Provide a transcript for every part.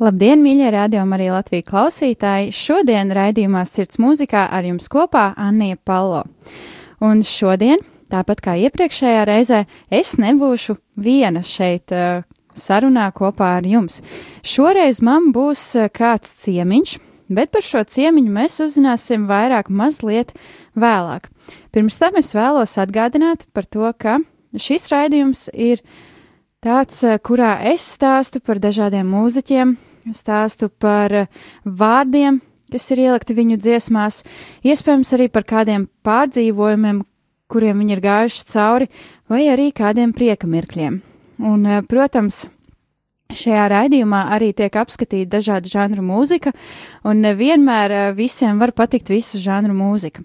Labdien, mīļie rādījumi, arī Latvijas klausītāji! Šodien raidījumā Sirds mūzikā ar jums kopā Anija Palo. Un šodien, tāpat kā iepriekšējā reizē, es nebūšu viena šeit uh, sarunā kopā ar jums. Šoreiz man būs uh, kāds ciemiņš, bet par šo ciemiņu mēs uzzināsim vairāk mazliet vēlāk. Pirms tam es vēlos atgādināt par to, ka šis raidījums ir tāds, uh, kurā es stāstu par dažādiem mūziķiem, stāstu par eh, vārdiem, kas ir ielikti viņu dziesmās, iespējams arī par kādiem pārdzīvojumiem, kuriem viņi ir gājuši cauri, vai arī kādiem prieka mirkļiem. Un, eh, protams, šajā raidījumā arī tiek apskatīta dažādu žanru mūzika, un nevienmēr eh, visiem var patikt visu žanru mūzika.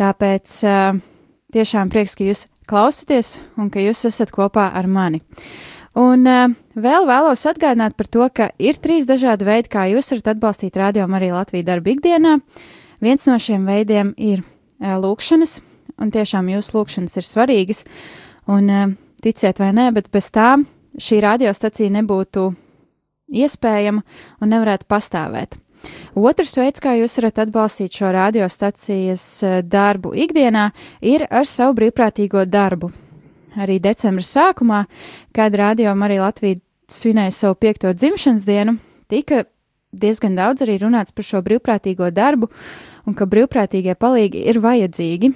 Tāpēc tiešām prieks, ka jūs klausāties un ka jūs esat kopā ar mani. Un uh, vēl vēlos atgādināt par to, ka ir trīs dažādi veidi, kā jūs varat atbalstīt radio arī Latviju darbu ikdienā. Viens no šiem veidiem ir uh, lūkšanas, un tiešām jūsu lūkšanas ir svarīgas, un uh, ticiet vai nē, bet bez tām šī radiostacija nebūtu iespējama un nevarētu pastāvēt. Otrs veids, kā jūs varat atbalstīt šo radiostacijas darbu ikdienā, ir ar savu brīvprātīgo darbu arī decembra sākumā, kad Radio Marija Latvija svinēja savu piekto dzimšanas dienu, tika diezgan daudz arī runāts par šo brīvprātīgo darbu un ka brīvprātīgie palīgi ir vajadzīgi.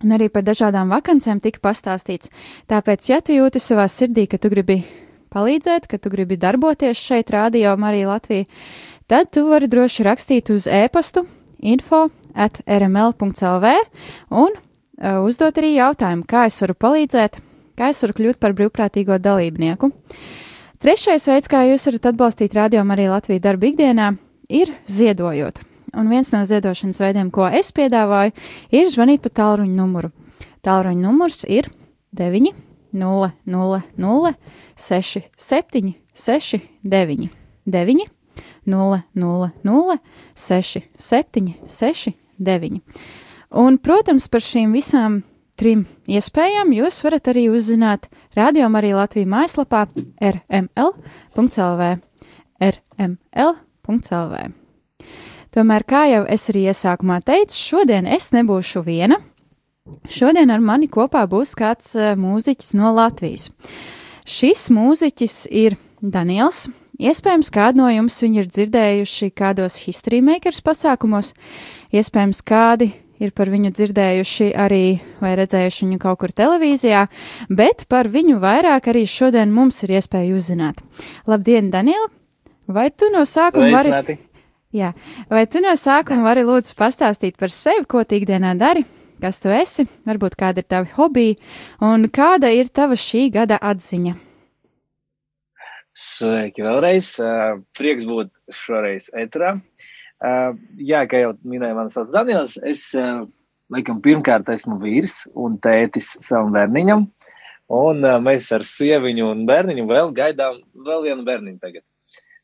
Un arī par dažādām vakancēm tika pastāstīts. Tāpēc, ja tu jūti savā sirdī, ka tu gribi palīdzēt, ka tu gribi darboties šeit, Radio Marija Latvija, tad tu vari droši rakstīt uz e-pastu info at rml.lv un uzdot arī jautājumu, kā es varu palīdzēt, kā es varu kļūt par brīvprātīgo dalībnieku. Trešais veids, kā jūs varat atbalstīt radio arī Latvijas darbu ikdienā, ir ziedojot. Un viens no ziedošanas veidiem, ko es piedāvāju, ir zvanīt pa tālruņa numuru. Tālruņa numurs ir 9, 0, 0, 0, 6, 7, 6, 9, 9, 0, 0, 0, 6, 7, 6, 9. Un, protams, par šīm visām trim iespējām jūs varat arī uzzināt Radio arī Latvijas mājaslapā rml.lv. rml.lv. Tomēr, kā jau es arī iesākumā teicu, šodien es nebūšu viena. Šodien ar mani kopā būs kāds uh, mūziķis no Latvijas. Šis mūziķis ir Daniels. Iespējams, kādu no jums viņu ir dzirdējuši kādos History Makers pasākumos, iespējams, kādi ir par viņu dzirdējuši arī vai redzējuši viņu kaut kur televīzijā, bet par viņu vairāk arī šodien mums ir iespēja uzzināt. Labdien, Daniela! Vai tu no sākuma vari? Jā, vai tu no sākuma vari lūdzu pastāstīt par sevi, ko tu ikdienā dari? Kas tu esi, varbūt kāda ir tavi hobiji, un kāda ir tava šī gada atziņa? Sveiki vēlreiz! Prieks būt šoreiz etrā. Uh, Uh, jā, kā jau minēja mans sauc Daniels, es uh, laikam pirmkārt esmu vīrs un tētis savam bērniņam, un uh, mēs ar sieviņu un bērniņu vēl gaidām vēl vienu bērniņu tagad.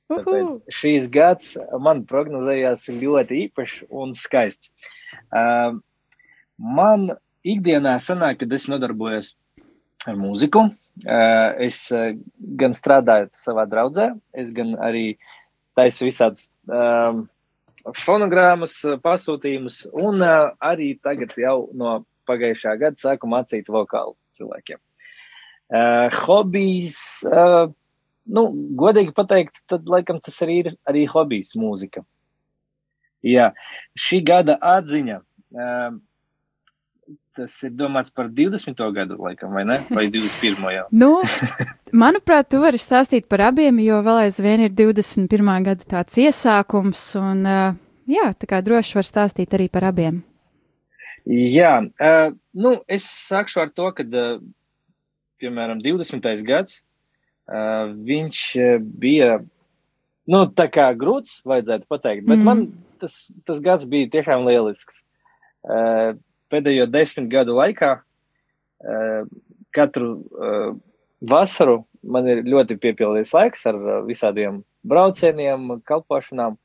Tāpēc šīs gads man prognozējās ļoti īpašs un skaists. Uh, man ikdienā sanāk, kad es nodarbojos ar mūziku. Uh, es uh, gan strādāju savā draudzē, es gan arī taisu visādus uh, fonogrammas, eh, pasūtījumus, un uh, arī tagad jau no pagājušā gada sāku mācīt vokālu cilvēkiem. Uh, hobijs, nu, godīgi pateikt, tad laikam tas arī ir arī hobijs mūzika. Jā, šī gada atziņa. Uh, tas ir domāts par 20. gadu, laikam, vai ne? Vai 21. jau? nu, manuprāt, tu vari stāstīt par abiem, jo vēl aizvien ir 21. gada tāds iesākums, un uh, jā, tā kā droši var stāstīt arī par abiem. Jā, uh, nu, es sākšu ar to, ka, uh, piemēram, 20. gads, uh, viņš bija, nu, tā kā grūts, vajadzētu pateikt, bet mm. man tas, tas gads bija tiešām lielisks. Pēdējo desmit gadu laikā katru vasaru man ir ļoti piepildīts laiks ar visādiem braucieniem, kalpošanām.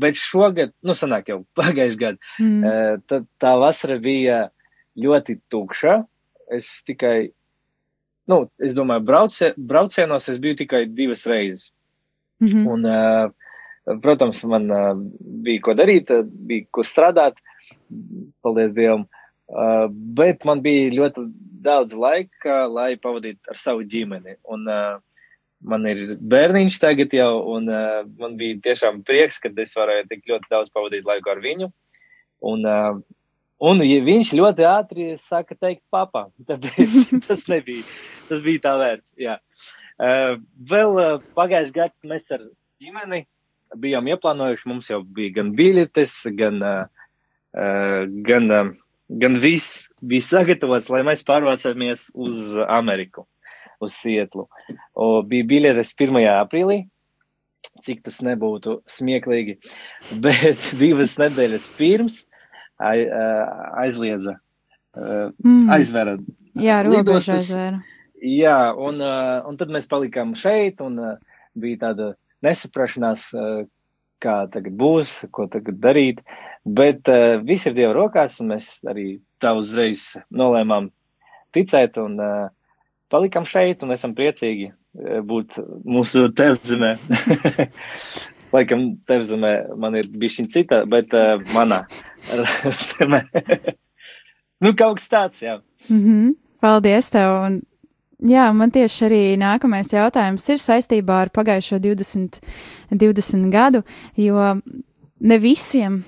Bet šogad, nu, sanāk jau pagājušajā gadā, mm. tā, tā vasara bija ļoti tukša. Es tikai, nu, es domāju, braucie, braucienos es biju tikai divas reizes. Mm -hmm. Un, protams, man bija ko darīt, bija kur strādāt, paldies Dievam. Uh, bet man bija ļoti daudz laika, lai pavadītu ar savu ģimeni. Un, uh, man ir bērniņš tagad jau, un uh, man bija tiešām prieks, ka es varēju tik ļoti daudz pavadīt laiku ar viņu. Un, uh, un ja viņš ļoti ātri saka teikt papā, tad tas nebija, tas bija tā vērts, jā. Uh, vēl uh, pagājušajā gadā mēs ar ģimeni bijām ieplānojuši, mums jau bija gan biļetes, gan, uh, gan, uh, gan viss bija sagatavots, lai mēs pārvācamies uz Ameriku, uz Sietlu. O, bija biļetes 1. aprīlī, cik tas nebūtu smieklīgi, bet divas nedēļas pirms aizliedza, mm. aizvera. Jā, robeža aizvēra. Jā, un, uh, un tad mēs palikām šeit, un uh, bija tāda nesaprašanās, uh, kā tagad būs, ko tagad darīt. Bet uh, viss ir Dieva rokās, un mēs arī tā uzreiz nolēmām ticēt, un uh, palikām šeit, un esam priecīgi uh, būt mūsu tevzemē. Laikam, tevzemē man ir bišķiņ cita, bet uh, manā zemē. nu, kaut kas tāds, jā. Mm -hmm. Paldies tev, un Jā, man tieši arī nākamais jautājums ir saistībā ar pagājušo 20, 20 gadu, jo ne visiem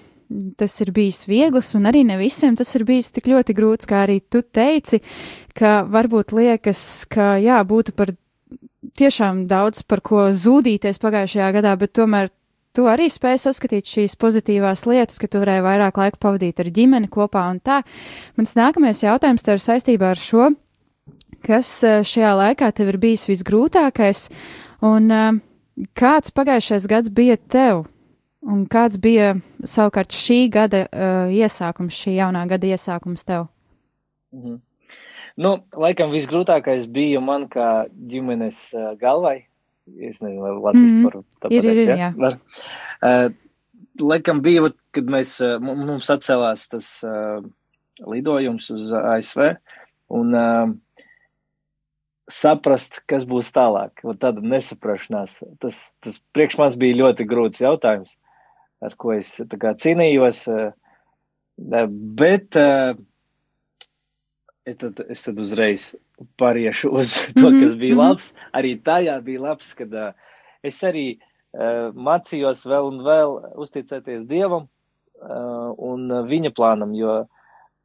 tas ir bijis viegls, un arī ne visiem tas ir bijis tik ļoti grūts, kā arī tu teici, ka varbūt liekas, ka jā, būtu par tiešām daudz par ko zūdīties pagājušajā gadā, bet tomēr tu arī spēji saskatīt šīs pozitīvās lietas, ka tu varēji vairāk laika pavadīt ar ģimeni kopā un tā. Mans nākamais jautājums tev ir saistībā ar šo Kas eh, šajā laikā tev ir bijis visgrūtākais, un eh, kāds pagājušais gads bija tev, un kāds bija savukārt šī gada uh, iesākums, šī jaunā gada iesākums tev? Mhm. Nu, laikam visgrūtākais bija man kā ģimenes uh, galvai. Es nezinu, vai Latvijas mm -hmm. par to ir, ir, ja? jā. Uh, laikam bija, kad mēs, uh, mums atcēlās tas uh, lidojums uz ASV, un uh, saprast, kas būs tālāk. Tāda nesaprašanās. Tas, tas priekš mums bija ļoti grūts jautājums, ar ko es kā, cīnījos. Bet es tad, es tad uzreiz pāriešu uz to, mhm, kas bija mhm. labs. Arī tajā bija labs, kad es arī mācījos vēl un vēl uzticēties Dievam un viņa plānam, jo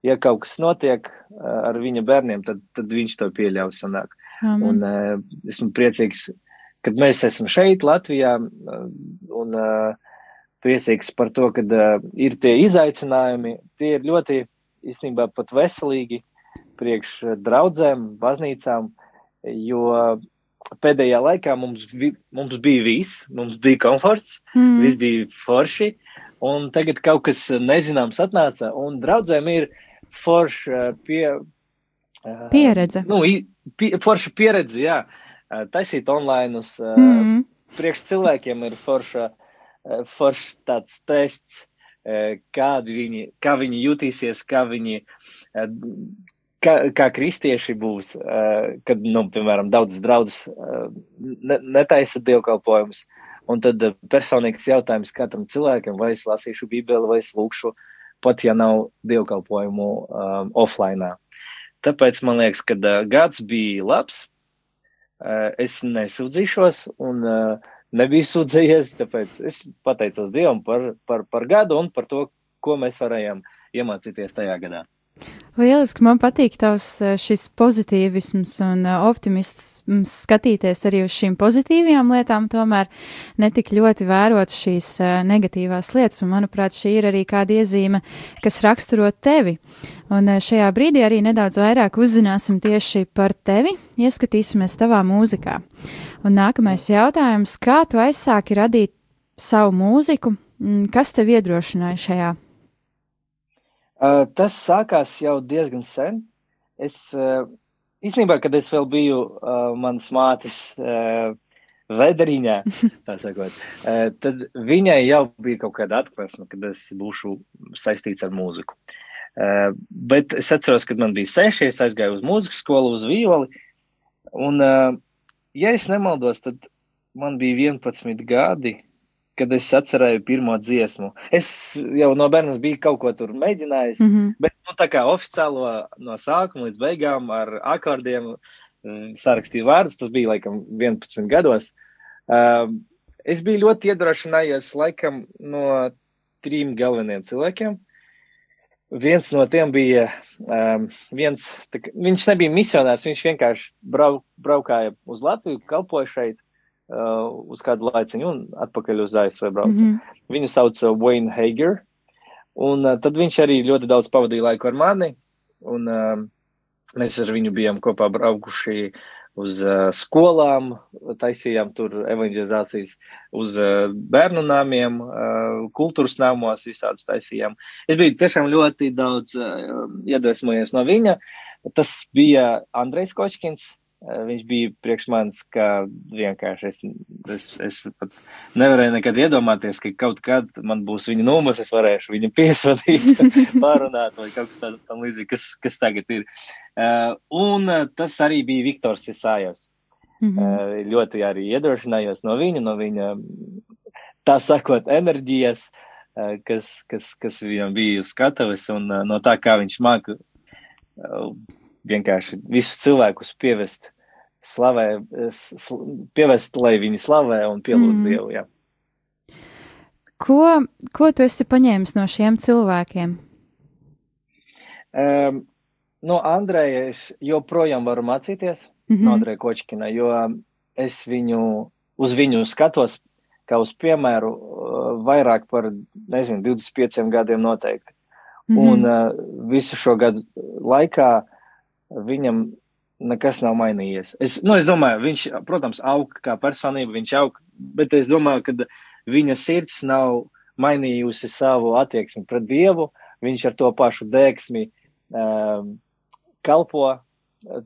ja kaut kas notiek ar viņa bērniem, tad, tad viņš to. Amen. Un esmu priecīgs, ka mēs esam šeit, Latvijā, un uh, priecīgs par to, ka uh, ir tie izaicinājumi. Tie ir ļoti, īstenībā, pat veselīgi priekš draudzēm, baznīcām, jo pēdējā laikā mums, vi, mums bija viss, mums bija komforts, mm. viss bija forši, un tagad kaut kas nezināms atnāca, un draudzēm ir forši pie. Pieredze. Uh, nu, pie, forša pieredze, jā, taisīt online uz mm priekš cilvēkiem ir forša, forša tāds tests, kādi viņi, kā viņi jutīsies, kā viņi, kā, kā kristieši būs, kad, nu, piemēram, daudz draudzes ne, netaisa dievkalpojumus. Un tad personīgs jautājums katram cilvēkam, vai es lasīšu Bībeli, vai es lūkšu, pat ja nav dievkalpojumu um, offline. Tāpēc man liekas, ka gads bija labs. Es nesūdzīšos un uh, nebiju sūdzējies, tāpēc es pateicos Dievam par, par, par gadu un par to, ko mēs varējām iemācīties tajā gadā. Lieliski, man patīk tavs šis pozitīvisms un optimisms skatīties arī uz šīm pozitīvajām lietām, tomēr netik ļoti vērot šīs negatīvās lietas, un manuprāt, šī ir arī kāda iezīme, kas raksturo tevi. Un šajā brīdī arī nedaudz vairāk uzzināsim tieši par tevi, ieskatīsimies tavā mūzikā. Un nākamais jautājums, kā tu aizsāki radīt savu mūziku, kas tev iedrošināja šajā? Uh, tas sākās jau diezgan sen. Es uh, īstenībā, kad es vēl biju uh, manas mātes uh, vedriņā, sakot, uh, tad viņai jau bija kaut kāda atklāsme, kad es būšu saistīts ar mūziku. Uh, bet es atceros, kad man bija seši, es aizgāju uz mūzikas skolu, uz violi. Un, uh, ja es nemaldos, tad man bija 11 gadi, kad es atcerēju pirmo dziesmu. Es jau no bērnas biju kaut ko tur mēģinājis, mm -hmm. bet nu, tā kā oficiālo no sākuma līdz beigām ar akordiem mm, sarakstīju vārdus, tas bija laikam 11 gados. Uh, es biju ļoti iedrošinājies laikam no trim galveniem cilvēkiem. Viens no tiem bija, um, viens, tā, viņš nebija misionārs, viņš vienkārši brau, braukāja uz Latviju, kalpoja šeit uh, uz kādu laiciņu un atpakaļ uz ASV brauca. Mm -hmm. Viņu sauc uh, Wayne Hager, un uh, tad viņš arī ļoti daudz pavadīja laiku ar mani, un uh, mēs ar viņu bijām kopā braukuši uz uh, skolām, taisījām tur evanģelizācijas, uz uh, bērnu nāmiem, uh, kultūras nāmos visādas taisījām. Es biju tiešām ļoti daudz uh, iedvesmojies no viņa. Tas bija Andrejs Kočkins, Eh, viņš bija priekš manis, ka vienkārši es, es, es pat nevarēju nekad iedomāties, ka kaut kad man būs viņa numurs, es varēšu viņu piesvadīt, pārunāt vai kaut kas tāds tam līdzīgi, kas, kas tagad ir. Uh, un uh, tas arī bija Viktors Isājos. Mm -hmm. ļoti arī iedrošinājos no viņa, no viņa, tā sakot, enerģijas, kas, kas, kas viņam bija uz skatuves un no tā, kā viņš māca vienkārši visus cilvēkus pievest slavē, sl pievest, lai viņi slavē un pielūdz mm. Dievu. Jā. Ko, ko tu esi paņēmis no šiem cilvēkiem? Um, no Andreja es joprojām varu mācīties, mm -hmm. no Andreja Kočkina, jo es viņu, uz viņu skatos kā uz piemēru vairāk par, nezinu, 25 gadiem noteikti. Mm -hmm. Un uh, visu šo gadu laikā viņam nekas nav mainījies. Es, nu, es domāju, viņš, protams, aug kā personība, viņš aug, bet es domāju, ka viņa sirds nav mainījusi savu attieksmi pret Dievu. Viņš ar to pašu dēksmi um, kalpo.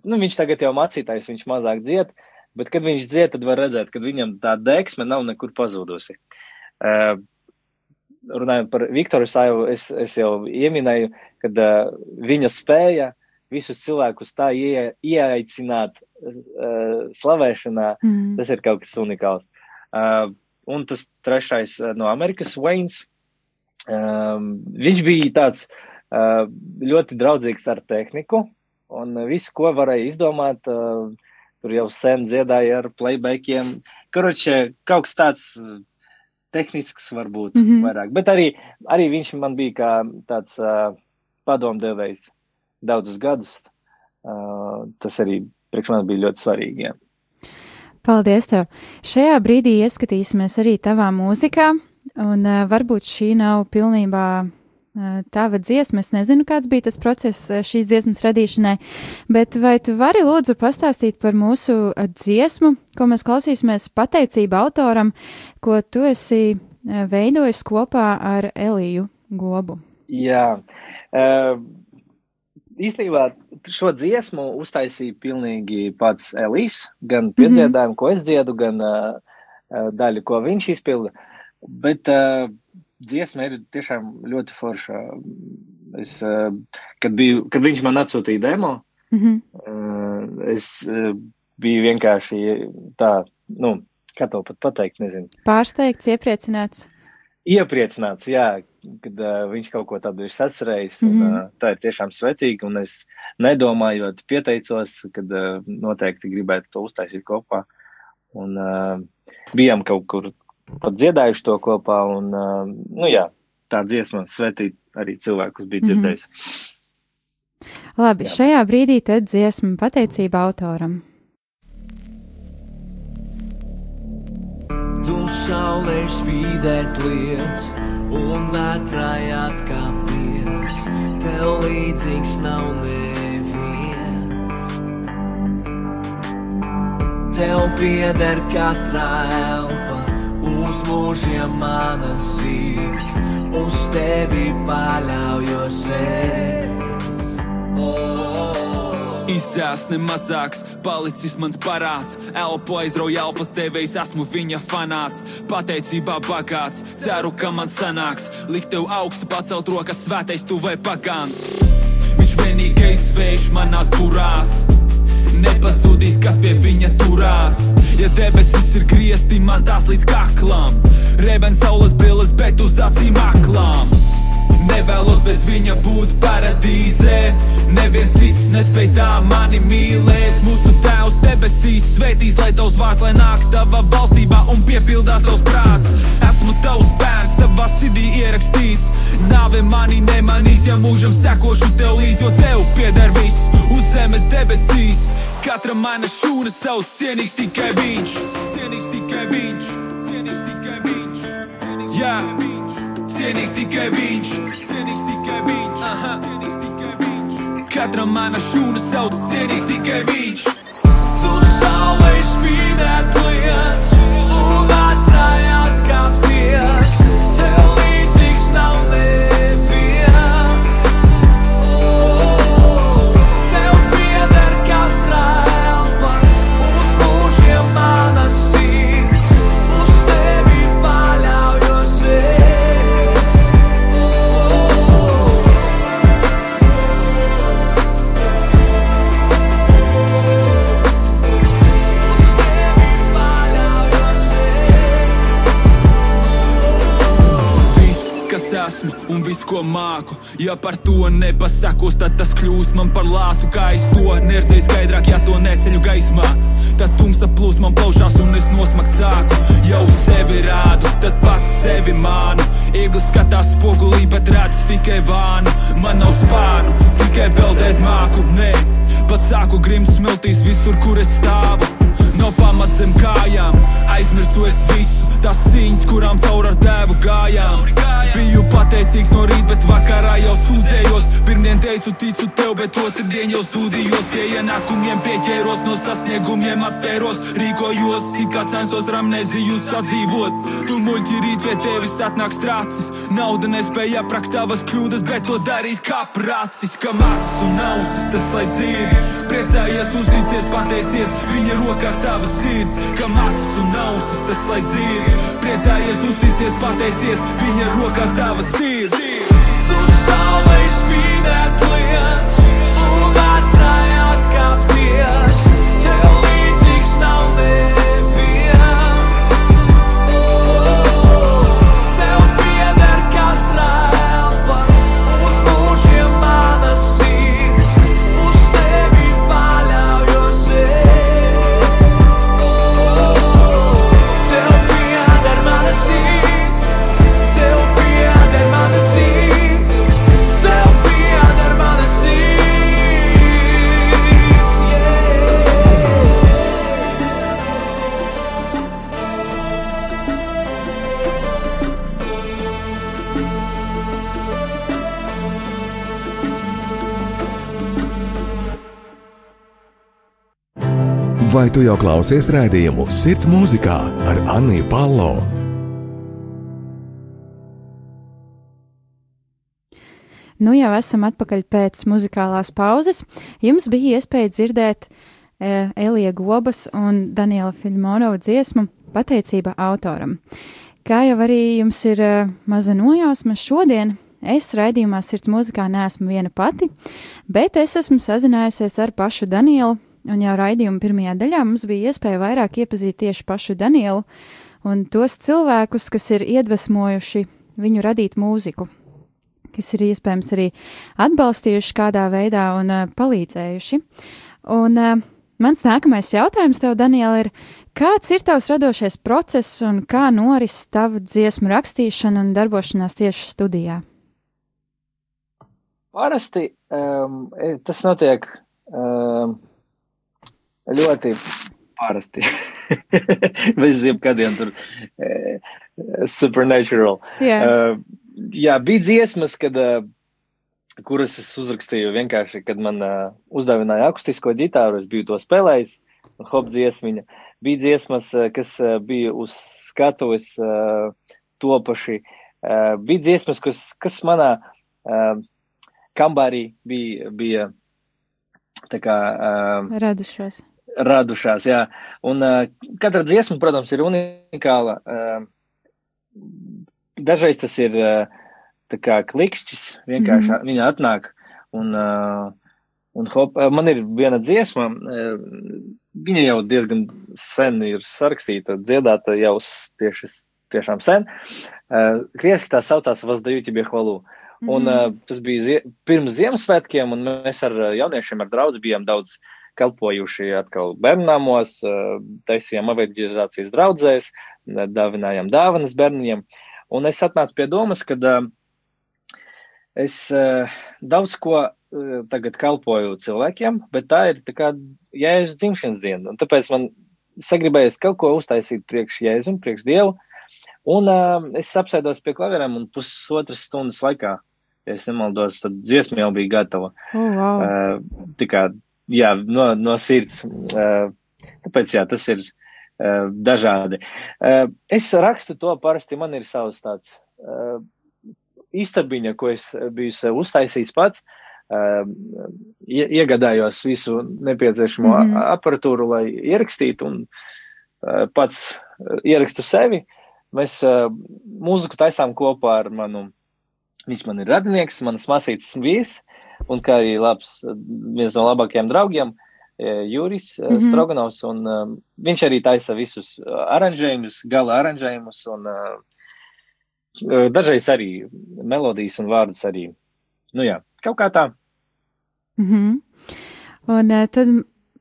Nu, viņš tagad jau mācītājs, viņš mazāk dzied, bet kad viņš dzied, tad var redzēt, ka viņam tā dēksme nav nekur pazudusi. Uh, runājot par Viktoru Saivu, es, es jau ieminēju, ka uh, viņa spēja visus cilvēkus tā ie, ieaicināt uh, slavēšanā, mm. tas ir kaut kas unikāls. Uh, un tas trešais uh, no Amerikas, Vains, um, viņš bija tāds uh, ļoti draudzīgs ar tehniku, un visu, ko varēja izdomāt, uh, tur jau sen dziedāja ar playbackiem. Karoče, kaut kas tāds tehnisks varbūt mm -hmm. vairāk, bet arī, arī viņš man bija kā tāds uh, padomdevējs daudzus gadus. Uh, tas arī priekš manis bija ļoti svarīgi. Jā. Paldies tev! Šajā brīdī ieskatīsimies arī tavā mūzikā, un uh, varbūt šī nav pilnībā uh, tava dziesma. Es nezinu, kāds bija tas process uh, šīs dziesmas radīšanai, bet vai tu vari lūdzu pastāstīt par mūsu uh, dziesmu, ko mēs klausīsimies pateicību autoram, ko tu esi veidojis kopā ar Eliju Gobu? Jā. Uh, īstenībā šo dziesmu uztaisīja pilnīgi pats Elīs, gan piedziedājumu, mm -hmm. ko es dziedu, gan uh, daļu, ko viņš izpilda. Bet uh, dziesma ir tiešām ļoti forša. Es, uh, kad, biju, kad viņš man atsūtīja demo, mm -hmm. uh, es uh, biju vienkārši tā, nu, kā to pat pateikt, nezinu. Pārsteigts, iepriecināts. Iepriecināts, jā, kad uh, viņš kaut ko tādu ir sacerējis. Mm -hmm. un, uh, tā ir tiešām svetīgi, un es nedomājot, pieteicos, kad uh, noteikti gribētu to uztaisīt kopā. Un uh, bijām kaut kur pat dziedājuši to kopā, un, uh, nu jā, tā dziesma svetīt arī cilvēkus bija mhm. dzirdējis. Mm -hmm. Labi, jā. šajā brīdī tad dziesma pateicība autoram. Tu saulē spīdēt lietas un vētrai atkāpties, tev līdzīgs nav neviens. Tev pieder katra elpa, uz mūžiem mana sirds, uz tevi paļaujos es. Oh. Izcēs nemazāks, palicis mans parāds. Elpo aizrauja elpas devējs, esmu viņa fanāts. Pateicībā bagāts, ceru, ka man sanāks. Likt tev augstu pacelt rokas, svētais tu vai pagāns. Viņš vienīgais vējš manās burās. Nepazudīs, kas pie viņa turās. Ja debesis ir griezti, man tās līdz kaklam. Reben saules brilles, bet uz acīm aklām. Nevēlos bez viņa būt paradīzē. Neviens cits nespēj tā mani mīlēt. Mūsu tēvs debesīs svētīs, lai tavs vārds lai nāk tava valstībā un piepildās tavs prāts. Esmu tavs bērns, tavā sirdī ierakstīts. Nāve mani nemanīs, ja mūžam sekošu tev līdzi, jo tev pieder viss uz zemes debesīs. Katra mana šūna sauc cienīgs tikai viņš. Cienīgs tikai viņš. Cienīgs tikai viņš. Cienīgs tikai viņš. Cienīgs tikai viņš. Cienīgs tikai viņš. Aha. Cienīgs tikai viņš. Katra mana šūna sauc cienīgs tikai viņš. Tu saulē spīdēt lietas, un atklāj atkāpties. Tev ko māku. Ja par to nepasakos, tad tas kļūst man par lāstu. Kā es to neredzēju skaidrāk, ja to neceļu gaismā. Tad tumsa plūs man plaušās un es nosmakt sāku. Jau sevi rādu, tad pats sevi mānu. Ieglis skatās spogulī, bet redz tikai vānu. Man nav spānu, tikai peldēt māku. Nē, pat sāku grimt smiltīs visur, kur es stāvu. Nav pamats zem kājām, aizmirsu es visu tās cīņas, kurām caur ar tēvu gājām. Biju pateicīgs no rīta, bet vakarā jau sūdzējos. Pirmdien teicu, ticu tev, bet otrdien jau sūdījos. Pie ienākumiem pieķēros, no sasniegumiem atspēros. Rīkojos, it kā censos ramneziju sadzīvot. Tu muļķi rīt pie tevis atnāks tracis. Nauda nespēja aprakt tavas kļūdas, bet to darīs kā pracis. Kam acis un ausis tas lai dzird. Priecājies, uzticies, pateicies, viņa rokās tavas sirds. Kam acis un ausis tas lai dzird. Priecājies, uzticies, pateicies, viņa rokās tavas sirds. Tu saulē spīdēt lietas, un atklāj atkāpties. Vai tu jau klausies raidījumu Sirds mūzikā ar Anniju Palo? Nu jau esam atpakaļ pēc muzikālās pauzes. Jums bija iespēja dzirdēt e, Elija Gobas un Daniela Filmonova dziesmu pateicība autoram. Kā jau arī jums ir e, maza nojausma šodien, es raidījumā Sirds mūzikā neesmu viena pati, bet es esmu sazinājusies ar pašu Danielu, un jau raidījuma pirmajā daļā mums bija iespēja vairāk iepazīt tieši pašu Danielu un tos cilvēkus, kas ir iedvesmojuši viņu radīt mūziku kas ir iespējams arī atbalstījuši kādā veidā un uh, palīdzējuši. Un uh, mans nākamais jautājums tev, Daniela, ir, kāds ir tavs radošais process un kā noris tavu dziesmu rakstīšana un darbošanās tieši studijā? Parasti um, tas notiek um, ļoti parasti. Bez jebkādiem tur uh, supernatural. Jā. Uh, jā, bija dziesmas, kad, uh, kuras es uzrakstīju vienkārši, kad man uh, uzdāvināja akustisko ģitāru, es biju to spēlējis, un hop dziesmiņa. Bija dziesmas, uh, kas uh, bija uz skatuves uh, topaši uh, bija dziesmas, kas, kas manā uh, kambarī bija, bija tā kā uh, Radušos. Radušās. Jā. Un uh, katra dziesma, protams, ir unikāla. Uh, dažreiz tas ir uh, kā klikšķis, vienkārši mm. -hmm. viņa atnāk. Un, uh, un hop, uh, man ir viena dziesma, uh, viņa jau diezgan sen ir sarakstīta, dziedāta jau tieši tiešām sen. Uh, Krieviski tā saucās Vazdajūti Biehvalu. Un Mhm. uh, tas bija zie pirms Ziemassvētkiem, un mēs ar uh, jauniešiem, ar draugu bijām daudz kalpojuši atkal bērnamos, uh, taisījām evanģelizācijas draudzēs, uh, dāvinājām dāvanas bērniem. Un es atnācu pie domas, ka uh, es daudz ko tagad kalpoju cilvēkiem, bet tā ir tā kā jēzus dzimšanas diena. Un tāpēc man sagribējās kaut ko uztaisīt priekš jēzum, priekš dievu. Un uh, es apsēdos pie klavierēm un pusotras stundas laikā, ja es nemaldos, tad dziesma jau bija gatava. Oh, wow. Uh, tā kā, jā, no, no sirds. Uh, tāpēc, jā, tas ir uh, dažādi. Uh, es rakstu to parasti, man ir savs tāds istabiņa, ko es biju uztaisījis pats. Ie- iegādājos visu nepieciešamo mm. -hmm. aparatūru, lai ierakstītu, un pats ierakstu sevi. Mēs mūziku taisām kopā ar manu, viņš man ir radinieks, manas masītes vīrs, un kā arī labs, uh, viens no labākajiem draugiem, uh, Juris uh, Mhm. Stroganovs, un uh, viņš arī taisa visus uh, aranžējumus, gala aranžējumus, un uh, uh, dažreiz arī melodijas un vārdus arī. Nu jā, kaut kā tā. Mhm. Un eh, tad,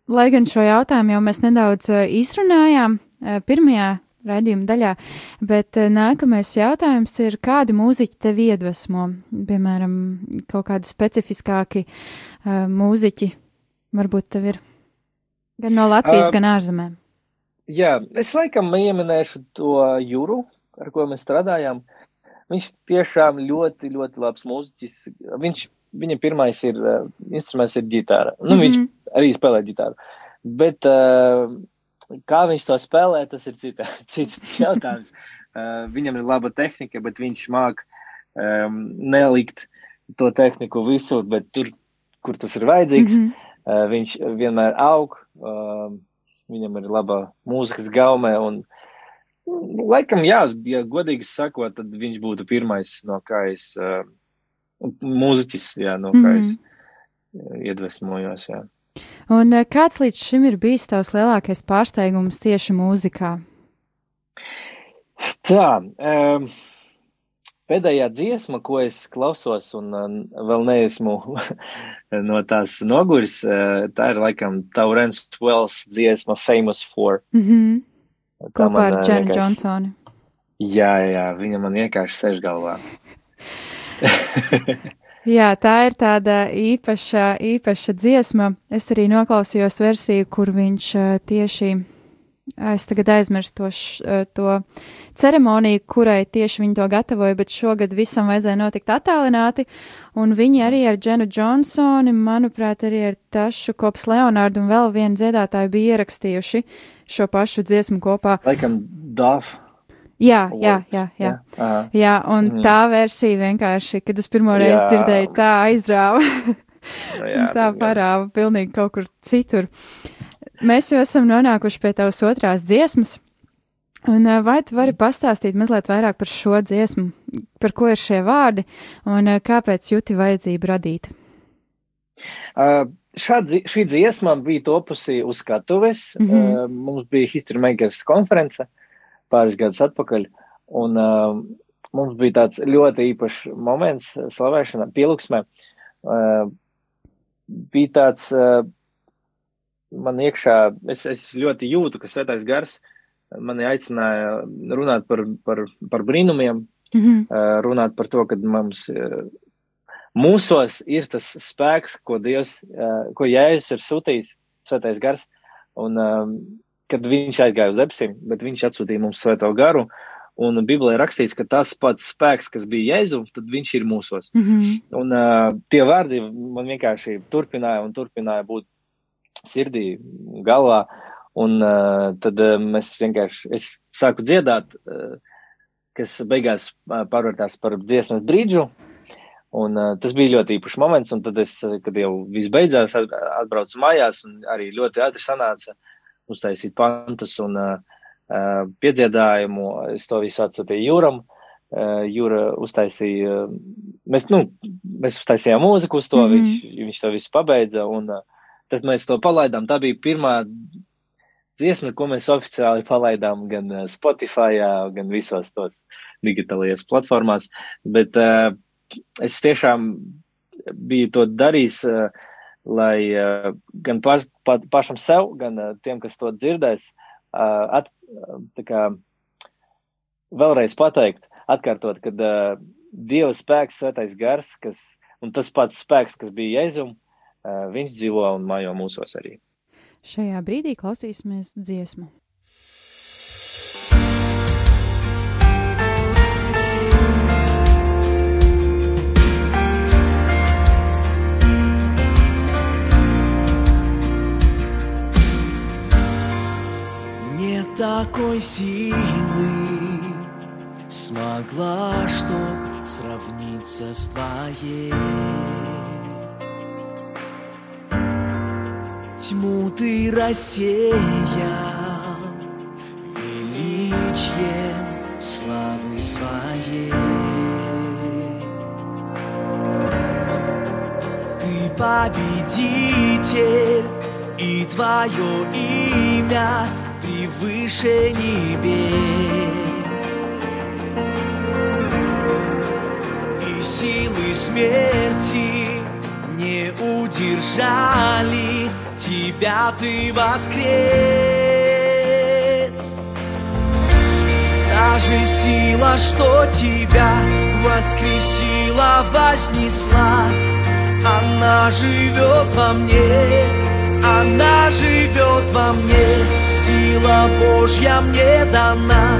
lai gan šo jautājumu jau mēs nedaudz eh, izrunājām eh, pirmajā raidījuma daļā, bet eh, nākamais jautājums ir, kādi mūziķi tevi iedvesmo? Piemēram, kaut kādi specifiskāki uh, mūziķi varbūt tev ir gan no Latvijas, Ā, gan ārzemēm. Jā, es laikam ieminēšu to jūru, ar ko mēs strādājām. Viņš tiešām ļoti, ļoti labs mūziķis. Viņš, viņa pirmais ir, uh, instruments ir ģitāra. Nu, mm -hmm. viņš Mhm. arī spēlē ģitāru. Bet uh, kā viņš to spēlē, tas ir cita, cits jautājums. Uh, viņam ir laba tehnika, bet viņš māk um, nelikt to tehniku visur, bet tur, kur tas ir vajadzīgs. Mm Mhm. -hmm. uh, viņš vienmēr aug, uh, viņam ir laba mūzikas gaume. Un, nu, laikam, jā, ja godīgi sakot, tad viņš būtu pirmais, no kā es, uh, mūziķis, jā, no kā mm -hmm. es uh, iedvesmojos. Jā. Un eh, kāds līdz šim ir bijis tavs lielākais pārsteigums tieši mūzikā? Tā, um, pēdējā dziesma, ko es klausos, un uh, vēl neesmu no tās noguris, uh, tā ir laikam Taurens Wells dziesma Famous for. Mhm. Tā Kopā man, ar Dženu vienkārši- Džonsoni. Jā, jā, viņa man vienkārši sēž galvā. Jā, tā ir tāda īpaša, īpaša dziesma. Es arī noklausījos versiju, kur viņš tieši, es tagad aizmirstu to, š- to ceremoniju, kurai tieši viņi to gatavoja, bet šogad visam vajadzēja notikt attālināti. Un viņi arī ar Dženu Džonsoni, manuprāt, arī ar Tašu Kops Leonārdu un vēl vienu dziedātāju bija ierakstījuši šo pašu dziesmu kopā. Laikam Dāf. Jā, jā, jā, jā. Aha. Jā, un Mhm. tā versija vienkārši, kad es pirmo reizi Jā. dzirdēju, tā aizrāva. Nu Jā, tā gan. parāva pilnīgi kaut kur citur. Mēs jau esam nonākuši pie tavas otrās dziesmas. Un ā, vai tu vari pastāstīt mazliet vairāk par šo dziesmu, par ko ir šie vārdi un ā, kāpēc jūti vajadzību radīt? Uh, šā, dzi- šī dziesma bija topusi uz skatuves. Mm. -hmm. uh, mums bija History Makers konference pāris gadus atpakaļ. Un uh, mums bija tāds ļoti īpašs moments slavēšanā, pielūgsmē. Uh, bija tāds uh, man iekšā, es, es ļoti jūtu, ka svētais gars mani aicināja runāt par, par, par brīnumiem, Mhm. uh, runāt par to, ka mums uh, mūsos ir tas spēks, ko Dievs, uh, ko Jēzus ir sūtījis, svētais gars, un um, kad viņš aizgāja uz debesīm, bet viņš atsūtīja mums svēto garu, un Bībelē rakstīts, ka tas pats spēks, kas bija Jēzu, tad viņš ir mūsos. Mhm. Un uh, tie vārdi man vienkārši turpināja un turpināja būt sirdī, galvā. Un uh, tad uh, mēs vienkārši, es sāku dziedāt, uh, kas beigās uh, pārvērtās par dziesmas brīdžu. Un, uh, tas bija ļoti īpašs moments, un tad, es, kad jau viss beidzās, atbraucu mājās, un arī ļoti ātri sanāca uztaisīt pantus un uh, uh, piedziedājumu. Es to visu atsūtīju Jūram. Uh, Jūra uztaisīja, mēs, nu, mēs uztaisījām mūziku uz to, mm -hmm. viņš, viņš to visu pabeidza, un tad mēs to palaidām. Tā bija pirmā dziesma, ko mēs oficiāli palaidām gan Spotify, gan visos tos digitālajās platformās. Bet uh, es tiešām biju to darījis, uh, lai uh, gan paš, pa, pašam sev, gan uh, tiem, kas to dzirdēs, uh, at, kā vēlreiz pateikt, atkārtot, ka uh, Dieva spēks, svētais gars, kas, un tas pats spēks, kas bija Jēzum, uh, viņš dzīvo un mājo mūsos arī. Šajā brīdī klausīsimies dziesmu. Такой силы смогла, чтоб сравниться с твоей. Тьму ты рассеял величием славы своей. Ты победитель, и твое имя превыше небес. И силы смерти не удержали тебя, ты воскрес. Та же сила, что тебя воскресила, вознесла, она живет во мне, она живет во мне, сила Божья мне дана,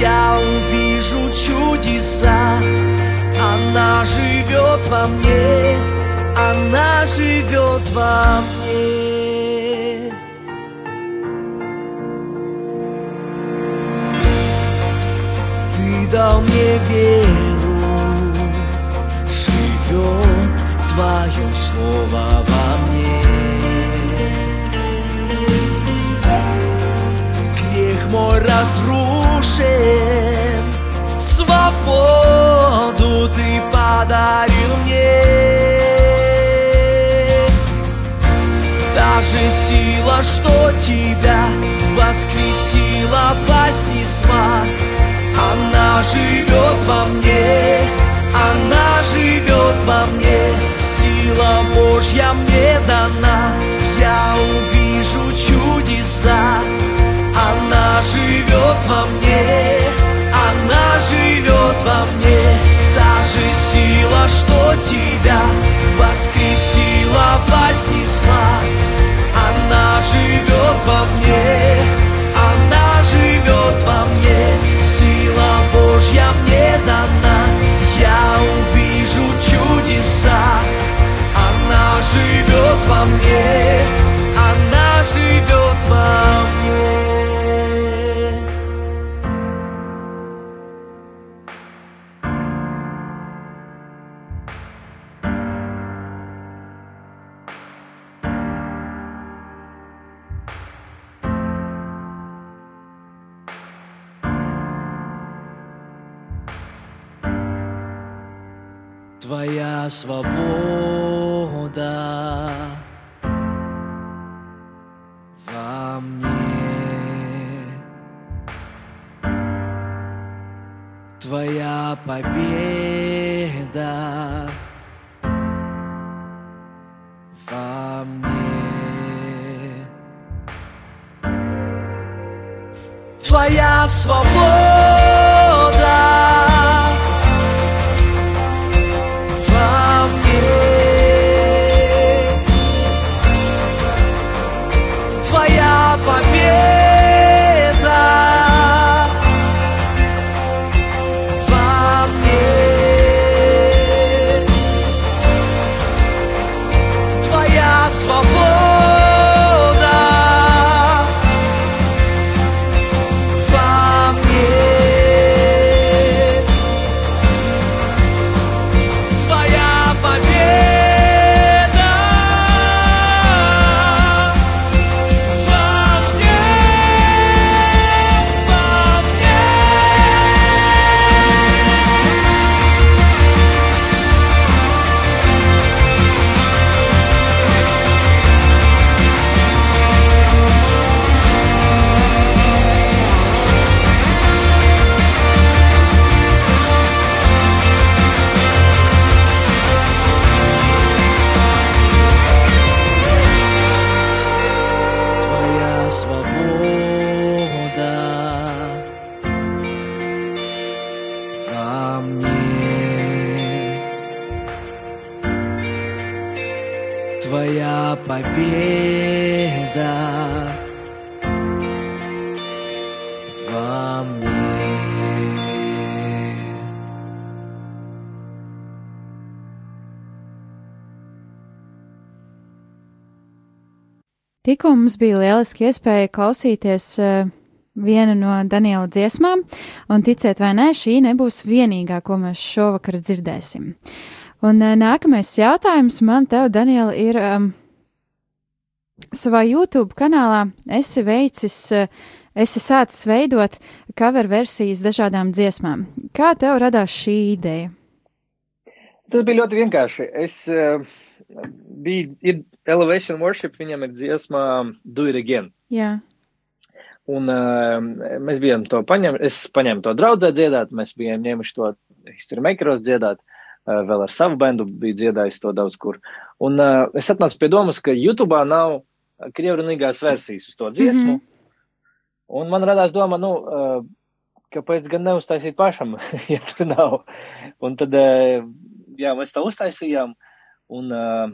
я увижу чудеса, она живет во мне, она живет во мне. Ты дал мне веру, живет Твое слово во мне. Разрушен, свободу Ты подарил мне. Та же сила, что тебя воскресила, вознесла, она живет во мне, она живет во мне, сила Божья мне дана, я увижу чудеса, она живет во мне, она живет во мне, та же сила, что тебя воскресила, вознесла, она живет во мне, она живет во мне, сила Божья мне дана, я увижу чудеса, она живет во мне, свобода во мне. Твоя победа во мне. Твоя свобода Tikko mums bija lieliski iespēja klausīties uh, vienu no Daniela dziesmām, un ticiet vai nē, šī nebūs vienīgā, ko mēs šovakar dzirdēsim. Un uh, nākamais jautājums man tev, Daniela, ir um, savā YouTube kanālā esi veicis, uh, esi sācis veidot cover versijas dažādām dziesmām. Kā tev radās šī ideja? Tas bija ļoti vienkārši. Es uh, biju, ir Elevation Worship, viņam ir dziesma Do It Again. Jā. Un uh, mēs bijām to paņēmuši, es paņēmu to draudzē dziedāt, mēs bijām ņēmuši to History Makeros dziedāt, uh, vēl ar savu bendu biju dziedājis to daudz kur. Un uh, es atnācu pie domas, ka YouTube nav krievrunīgās versijas uz to dziesmu. Mm -hmm. Un man radās doma, nu, uh, kāpēc gan neuztaisīt pašam, ja tur nav. Un tad, uh, jā, mēs to uztaisījām. Un uh,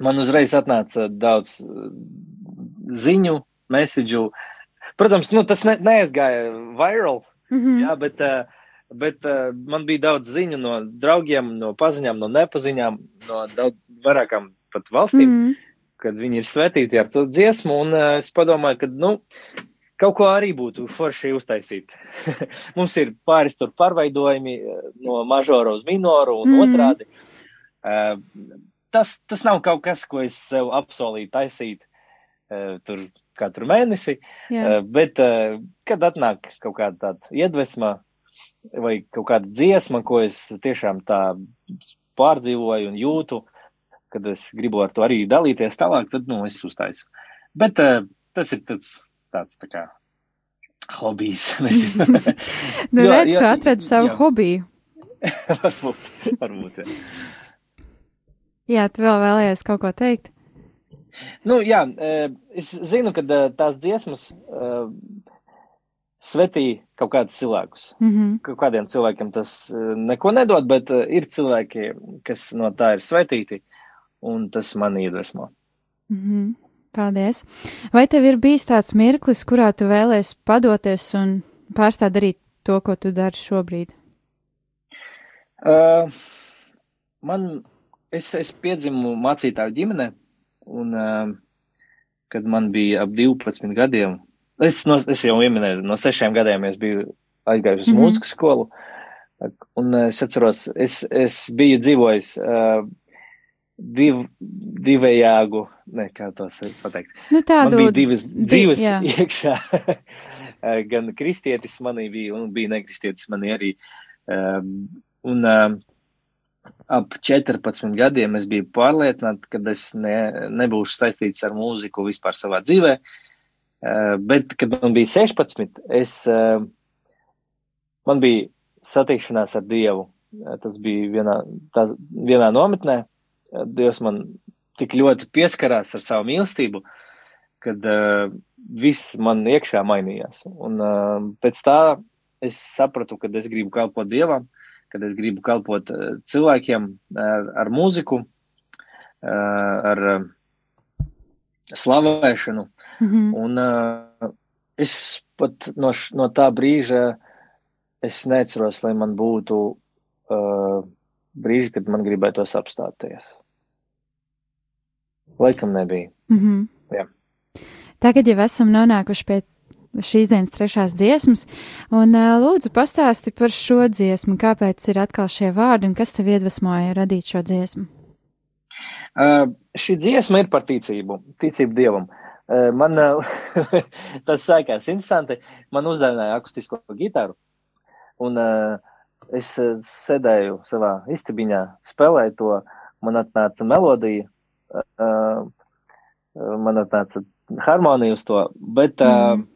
man uzreiz atnāca daudz ziņu, mēsīģu. Protams, nu, tas ne, neaizgāja viral, Mm -hmm. jā, bet, uh, bet uh, man bija daudz ziņu no draugiem, no paziņām, no nepaziņām, no daudz vairākām pat valstīm, mm Mm -hmm. kad viņi ir svētīti ar to dziesmu. Un uh, es padomāju, ka, nu, kaut ko arī būtu forši uztaisīt. Mums ir pāris tur pārveidojumi no mažora uz minoru un mm otrādi. Uh, tas, tas nav kaut kas, ko es sev apsolīju taisīt uh, tur katru mēnesi, Jā. uh, bet kad atnāk kaut kāda tāda iedvesma vai kaut kāda dziesma, ko es tiešām tā pārdzīvoju un jūtu, kad es gribu ar to arī dalīties tālāk, tad, nu, es uztaisu. Bet tas ir tāds, tāds tā kā hobijs. Nu, redz, jā, tu atradi savu jā. hobiju. varbūt, varbūt. Jā. Jā, tu vēl vēlējies kaut ko teikt? Nu, jā, eh, es zinu, ka eh, tās dziesmas uh, svetī kaut kādus cilvēkus. Mm -hmm. Kaut kādiem cilvēkiem tas neko nedod, bet ir cilvēki, kas no tā ir svetīti, un tas man iedvesmo. Mm -hmm. Paldies. Vai tev ir bijis tāds mirklis, kurā tu vēlēsies padoties un pārstāt darīt to, ko tu dari šobrīd? Uh, man, es, es piedzimu mācītāju ģimenē, un uh, kad man bija ap 12 gadiem, es, no, es jau minēju, no 6 gadiem es biju aizgājis uz mm. -hmm. mūzikas skolu, un uh, es atceros, es, es biju dzīvojis uh, div, divējāgu, ne, kā tos pateikt. Nu, Man tādu bija divas di- dzīves jā. iekšā. Gan kristietis manī bija, un bija nekristietis manī arī. Um, Un um, ap 14 gadiem es biju pārliecināts, ka es ne, nebūšu saistīts ar mūziku vispār savā dzīvē. Uh, Bet, kad man bija 16, es, uh, man bija satikšanās ar Dievu. Uh, Tas bija vienā, tā, vienā nometnē. Uh, Dievs man tik ļoti pieskarās ar savu mīlestību, kad uh, viss man iekšā mainījās. Un uh, pēc tā es sapratu, ka es gribu kalpot Dievam, kad es gribu kalpot uh, cilvēkiem ar, ar mūziku, uh, ar slavēšanu. Mm -hmm. Un es pat no, no tā brīža es neceros, lai man būtu brīži, kad man gribētos apstāties. Laikam nebija. Mm -hmm. Jā. Tagad jau esam nonākuši pie šīs dienas trešās dziesmas, un lūdzu pastāsti par šo dziesmu, kāpēc ir atkal šie vārdi un kas tev iedvesmoja radīt šo dziesmu. Uh, šī dziesma ir par ticību, ticību dievam. Uh, man uh, tas sākās interesanti. Man uzdāvināja akustisko gitāru, un uh, es sēdēju savā istabiņā, spēlēju to. Man atnāca melodija, uh, man atnāca harmonija uz to, bet uh, Mm.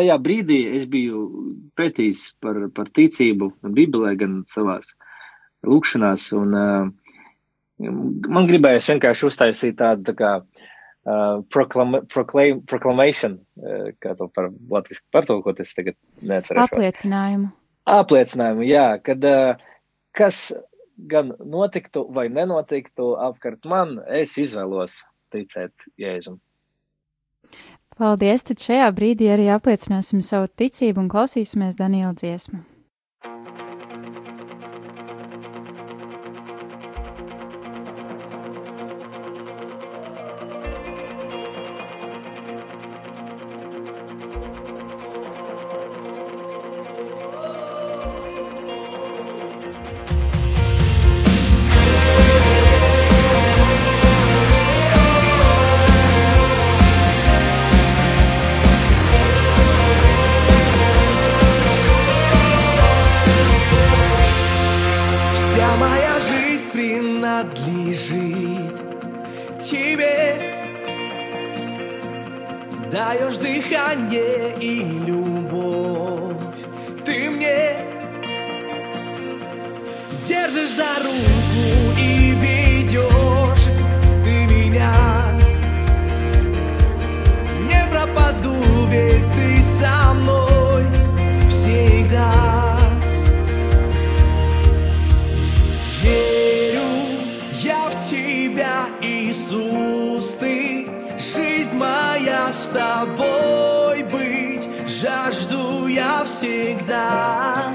Tajā brīdī es biju pētījis par, par ticību, gan Bībelē, gan savās lūkšanās, un uh, man gribējās vienkārši uztaisīt tādu tā kā uh, proclam, proclaim, proclamation, uh, kā to par latviski pārtulkot, es tagad neatceros. Apliecinājumu. Apliecinājumu, jā, kad uh, kas gan notiktu vai nenotiktu apkārt man, es izvēlos ticēt Jēzum. Paldies! Tad šajā brīdī arī apliecināsim savu ticību un klausīsimies Daniela dziesmu. Даешь дыхание и любовь. Ты мне Держишь за руку и тобой быть. Жажду я всегда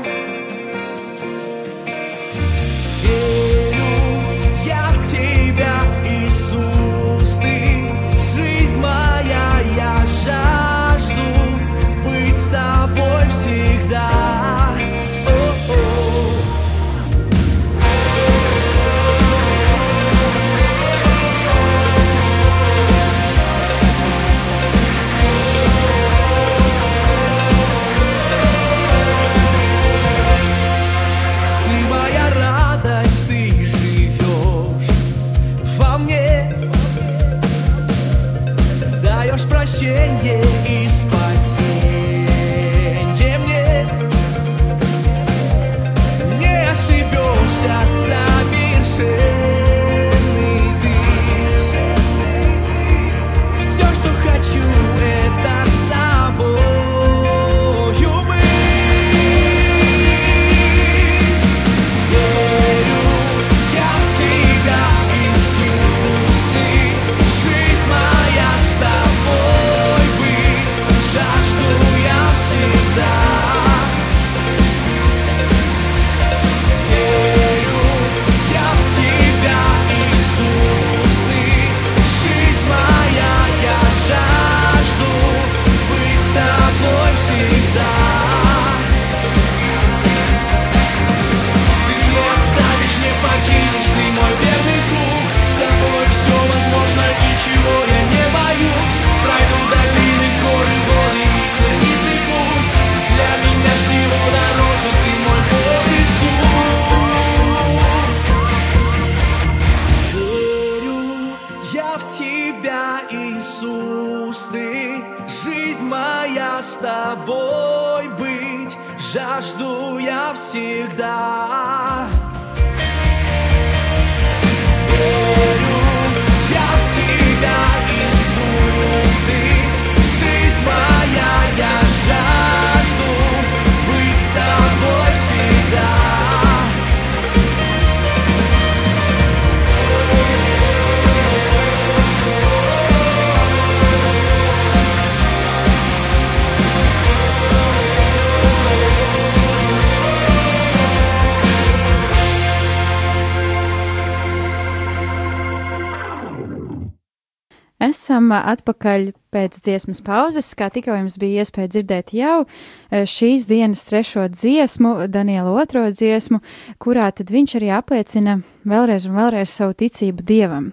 atpakaļ pēc dziesmas pauzes, kā tikko jums bija iespēja dzirdēt jau eh, šīs dienas trešo dziesmu, Daniela otro dziesmu, kurā tad viņš arī apliecina vēlreiz un vēlreiz savu ticību Dievam.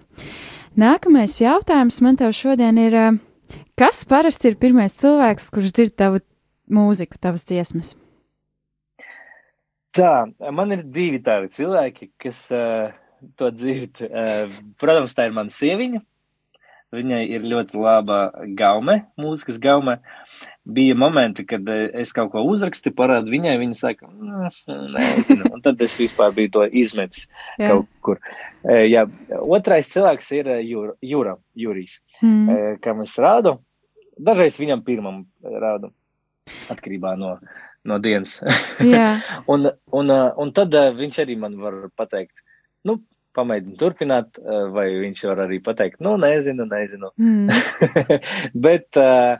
Nākamais jautājums man tev šodien ir, eh, kas parasti ir pirmais cilvēks, kurš dzird tavu mūziku, tavas dziesmas? Tā, man ir divi tādi cilvēki, kas uh, to dzird. Uh, protams, tā ir mana sieviņa. Viņai ir ļoti laba gaume, mūzikas gaume. Bija momenti, kad eh, es kaut ko uzrakstu, parādu viņai, viņa saka, "Mm, nezinu, un tad es vispār biju to izmetis Jā. kaut kur. Eh, Jā, otrais cilvēks ir eh, Jūra, Jūra Jurijs, Mm. kam es rādu. Dažreiz viņam pirmam rādu, atkarībā no, no dienas. Un, un, un tad viņš arī man var pateikt, nu, pamēģini turpināt, uh, vai viņš var arī pateikt, nu, nezinu, nezinu. Mm. bet, uh,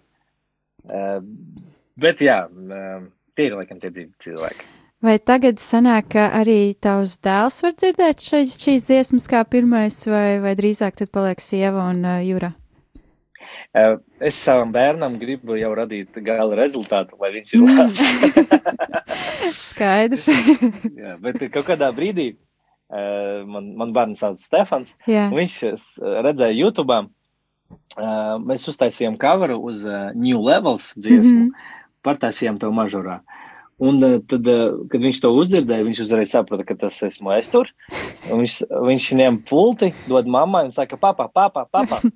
uh, bet jā, tie ir laikam tie divi cilvēki. Vai tagad sanāk, ka arī tavs dēls var dzirdēt šeit, šīs dziesmas kā pirmais, vai, vai drīzāk tad paliek sieva un uh, jūra? Es savam bērnam gribu jau radīt gala rezultātu, lai viņš ir Mm. labs. Skaidrs. Jā, bet kaut kādā brīdī man, man bērns sauc Stefans. Un Viņš es, uh, redzēja YouTube. Mēs uztaisījām coveru uz uh, New Levels dziesmu, mm. -hmm. pārtaisījām to mažorā. Un uh, tad, kad viņš to uzdzirdēja, viņš uzreiz saprata, ka tas esmu es tur. Viņš, viņš ņem pulti, dod mammai un saka, papa, papa, papa.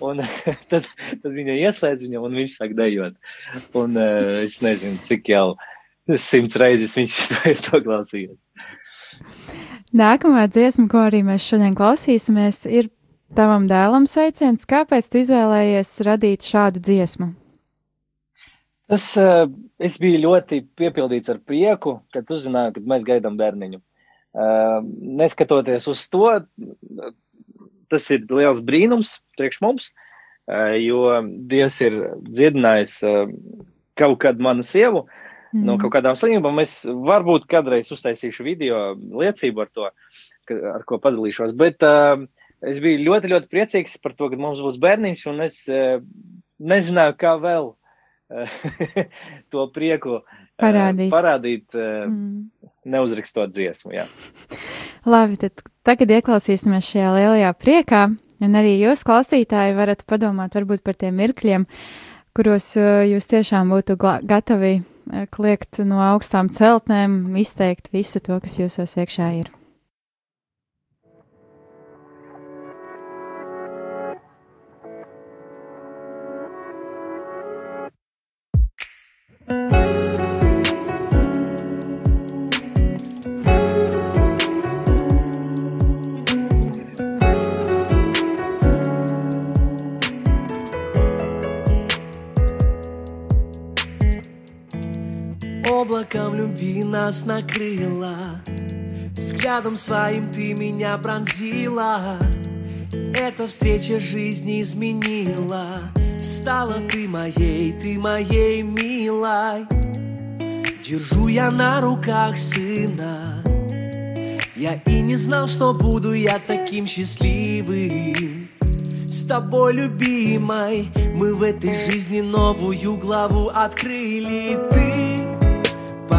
Un tad, tad viņa ieslēdz viņam, un viņš sāk dejot. Un es nezinu, cik jau simts reizes viņš ir to klausījies. Nākamā dziesma, ko arī mēs šodien klausīsimies, ir tavam dēlam sveiciens. Kāpēc tu izvēlējies radīt šādu dziesmu? Tas uh, es biju ļoti piepildīts ar prieku, kad uzzināju, ka mēs gaidām bērniņu. Uh, neskatoties uz to, tas ir liels brīnums priekš mums, uh, jo Dievs ir dziedinājis uh, kaut kad manu sievu Mm. no kaut kādām slimībām. Es varbūt kādreiz uztaisīšu video liecību ar to, ka, ar ko padalīšos, bet uh, es biju ļoti, ļoti priecīgs par to, ka mums būs bērniņš, un es uh, nezināju, kā vēl uh, to prieku uh, Parādīt. parādīt uh, Mm. neuzrakstot dziesmu. Jā. Labi, tad tagad ieklausīsimies šajā lielajā priekā, un arī jūs, klausītāji, varat padomāt varbūt par tiem mirkļiem, kuros jūs tiešām būtu gatavi kliegt no augstām celtnēm, izteikt visu to, kas jūsos iekšā ir. Нас накрыло Взглядом своим ты меня пронзила. Эта встреча жизни изменила. Стала ты моей, ты моей милой. Держу я на руках сына. Я и не знал, что буду я таким счастливым. С тобой, любимой, мы в этой жизни новую главу открыли. Ты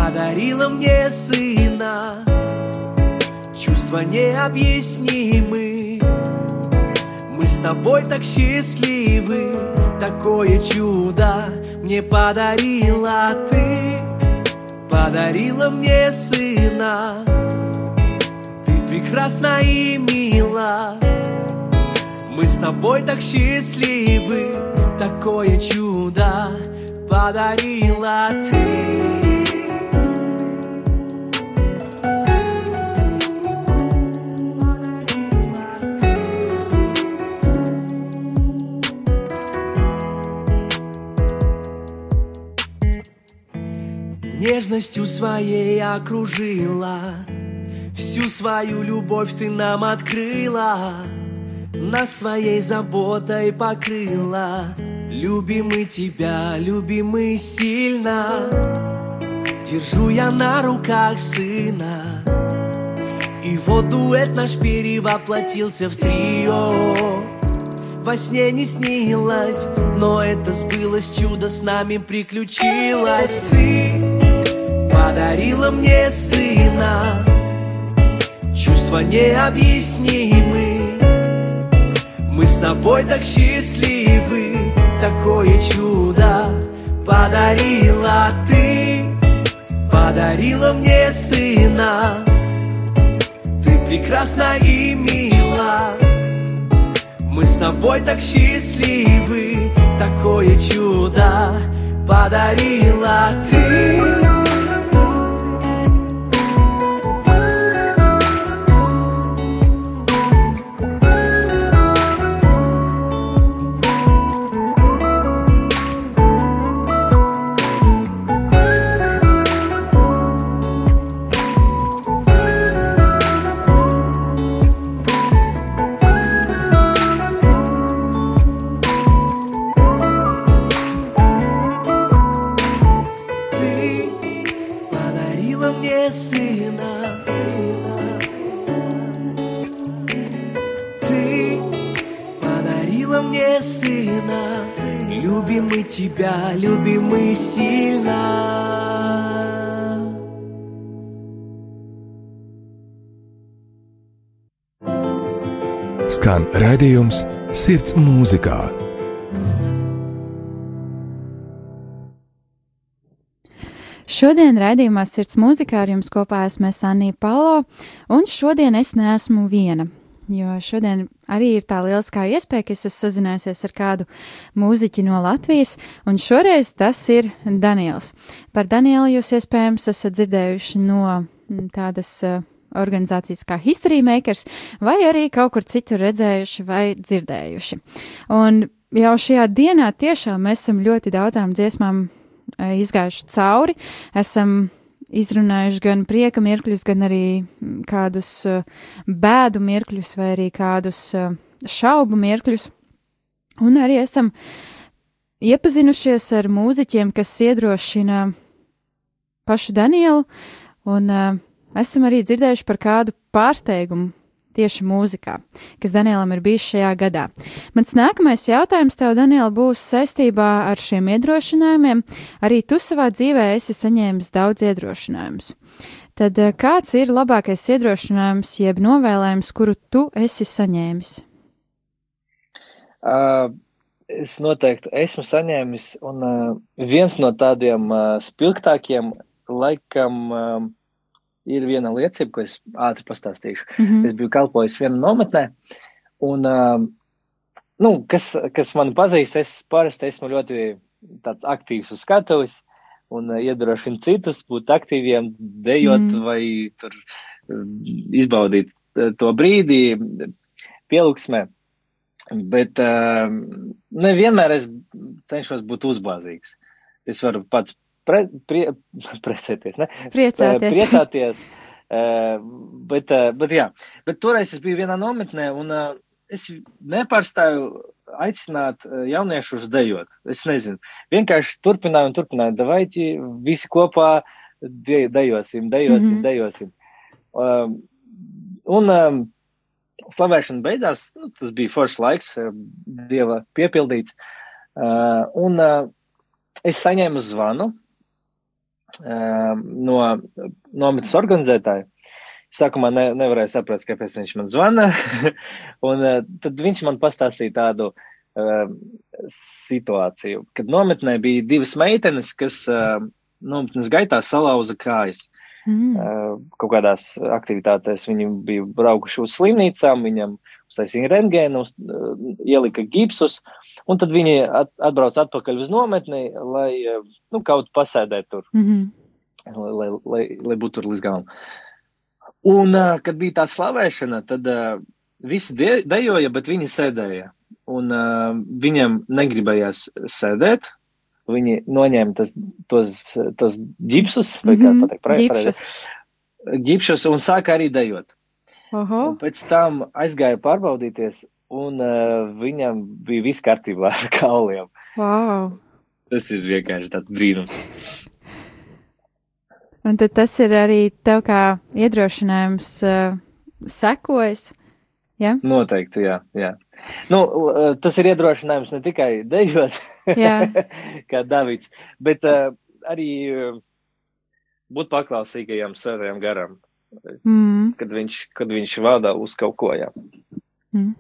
подарила мне сына. Чувства необъяснимы. Мы с тобой так счастливы. Такое чудо мне подарила ты. Подарила мне сына. Ты прекрасна и мила. Мы с тобой так счастливы. Такое чудо подарила ты Нежностью своей окружила. Всю свою любовь ты нам открыла. Нас своей заботой покрыла. Любимый тебя, любимый сильно. Держу я на руках сына. И вот дуэт наш перевоплотился в трио. Во сне не снилось, но это сбылось Чудо с нами приключилось. Ты подарила мне сына. Чувства необъяснимы. Мы с тобой так счастливы. Такое чудо подарила ты. Подарила мне сына. Ты прекрасна и мила. Мы с тобой так счастливы. Такое чудо подарила ты Skan raidījums Sirds mūzikā. Šodien raidījumā Sirds mūzikā ar jums kopā esmu Sanija Palo, un šodien es neesmu viena. Jo šodien arī ir tā lieliskā iespēja, ka es esmu sazinājusies ar kādu mūziķi no Latvijas, un šoreiz tas ir Daniels. Par Danielu jūs iespējams esat dzirdējuši no tādas uh, organizācijas kā History Makers, vai arī kaut kur citur redzējuši vai dzirdējuši. Un jau šajā dienā tiešām esam ļoti daudzām dziesmām e, izgājuši cauri, esam izrunājuši gan prieka mirkļus, gan arī kādus uh, bēdu mirkļus, vai arī kādus uh, šaubu mirkļus. Un arī esam iepazinušies ar mūziķiem, kas iedrošina pašu Danielu, un uh, esam arī dzirdējuši par kādu pārsteigumu tieši mūzikā, kas Danielam ir bijis šajā gadā. Mans nākamais jautājums tev, Daniela, būs saistībā ar šiem iedrošinājumiem. Arī tu savā dzīvē esi saņēmis daudz iedrošinājumus. Tad eh, kāds ir labākais iedrošinājums, jeb novēlējums, kuru tu esi saņēmis? Uh, es noteikti esmu saņēmis, un uh, viens no tādiem uh, spilgtākiem, laikam, uh, ir viena liecība, ko es ātri pastāstīšu. Mm -hmm. Es biju kalpojis vienā nometnē, un, uh, nu, kas, kas man pazīst, es parasti esmu ļoti aktīvs uz skatuves un uh, iedrošinu citus būt aktīviem, dejot mm. vai tur uh, izbaudīt uh, to brīdi pielūgsmē. Bet uh, nevienmēr es cenšos būt uzbāzīgs. Es varu pats pre, prie, precēties, ne? Priecāties. Priecāties. Uh, bet, uh, bet, jā, bet toreiz es biju vienā nometnē, un es nepārstāju aicināt jauniešus dejot. Es nezinu, vienkārši turpināju un turpināju, davaiķi visi kopā de, dejosim, dejosim, mm -hmm. dejosim. Um, un um, slavēšana beigās, nu, tas bija foršs laiks, dieva piepildīts. Uh, un uh, es saņēmu zvanu no nometnes organizētāja. Sākumā ne, nevarēju saprast, kāpēc viņš man zvana, un uh, tad viņš man pastāstīja tādu uh, situāciju, kad nometnē bija divas meitenes, kas uh, nometnes gaitā salauza kājas. Mm. Uh, kaut kādās aktivitātēs viņi bija braukuši uz slimnīcām, viņam uztaisīja rentgēnu, uh, ielika gipsus, Un tad viņi at, atbrauc atpakaļ uz nometni, lai eh, nu, kaut pasēdētu tur, mm -hmm. lai, lai, lai, lai būtu tur līdz galam. Un, uh, kad bija tā slavēšana, tad uh, visi de dejoja, bet viņi sēdēja. Un viņiem negribējās sēdēt. Viņi noņēma tas, tos, tos ģipsus, vai mm -hmm. kā mhm. pateikt, ģipšus. ģipšus un sāka arī dejot. Uh -huh. Un pēc tam aizgāja pārbaudīties, un uh, viņam bija viss kārtībā ar kauliem. Wow. Tas ir vienkārši tāds brīnums. Un tad tas ir arī tev kā iedrošinājums uh, sekojas. Ja? Noteikti, jā. jā. Nu, uh, tas ir iedrošinājums ne tikai dejot, kā Davids, bet uh, arī uh, būt paklausīgajam saviem garam, mm. kad, viņš, kad viņš vada uz kaut ko. Jā. Mm.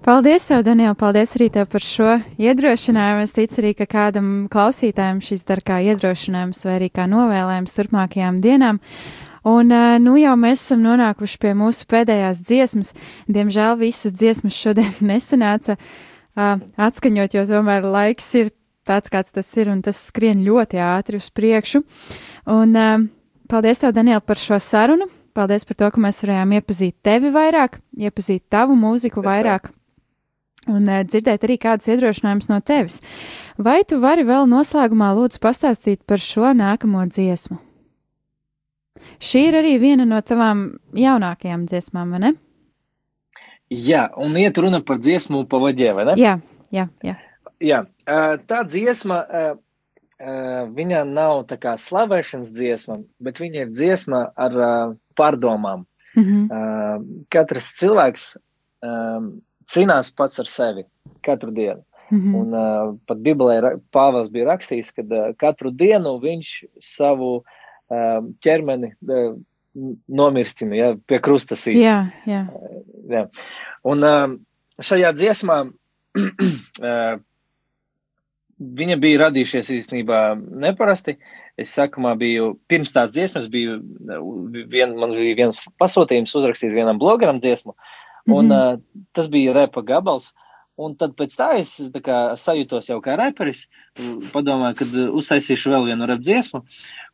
Paldies, tev, Daniel, paldies arī tev par šo iedrošinājumu. Es ticu arī, ka kādam klausītājam šis dar kā iedrošinājums vai arī kā novēlējums turpmākajām dienām. Un, nu, jau mēs esam nonākuši pie mūsu pēdējās dziesmas. Diemžēl visas dziesmas šodien nesanāca atskaņot, jo tomēr laiks ir tāds, kāds tas ir, un tas skrien ļoti ātri uz priekšu. Un, paldies tev, Daniel, par šo sarunu. Paldies par to, ka mēs varējām iepazīt tevi vairāk, iepazīt tavu mūziku vairāk un uh, dzirdēt arī kādus iedrošinājumus no tevis. Vai tu vari vēl noslēgumā lūdzu pastāstīt par šo nākamo dziesmu? Šī ir arī viena no tavām jaunākajām dziesmām, vai ne? Jā, un iet runa par dziesmu pa vaģē, vai ne? Jā, jā, jā. Jā, tā dziesma viņa nav tā kā slavēšanas dziesma, bet viņa ir dziesma ar uh, pārdomām. Mm -hmm. uh, katrs cilvēks um, cīnās pats ar sevi katru dienu. Mhm. Un uh, pat Bībelē Pāvils bija rakstījis, ka uh, katru dienu viņš savu uh, ķermeni uh, nomirstina, ja, pie krusta sīt. Jā, jā. Jā. Un uh, šajā dziesmā uh, viņa bija radījušies īstenībā neparasti. Es sākumā biju, pirms tās dziesmas biju, vien, man bija viens pasūtījums uzrakstīt vienam blogeram dziesmu, un Mhm. uh, tas bija repa gabals. Un tad pēc tā es tā kā, sajūtos jau kā reperis, padomāju, kad uh, uztaisīšu vēl vienu rap dziesmu,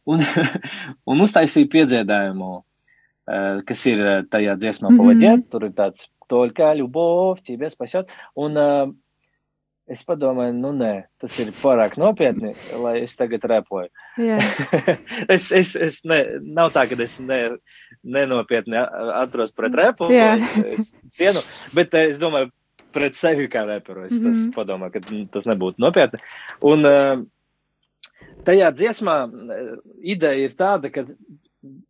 un, un uztaisīju piedziedājumu, uh, kas ir uh, tajā dziesmā Mhm. pavaģēt, tur ir tāds toļkā, ļubov, ķībies pašot, un uh, es padomāju, nu nē, tas ir pārāk nopietni, lai es tagad repoju. jā. es, es, es ne, nav tā, ka es ne, nenopietni a- atturos pret repu, Jā. es, es cienu, bet eh, es domāju, pret sevi kā reperu, es mm -hmm. Mhm. tas padomāju, ka mm, tas nebūtu nopietni. Un uh, tajā dziesmā eh, ideja ir tāda, ka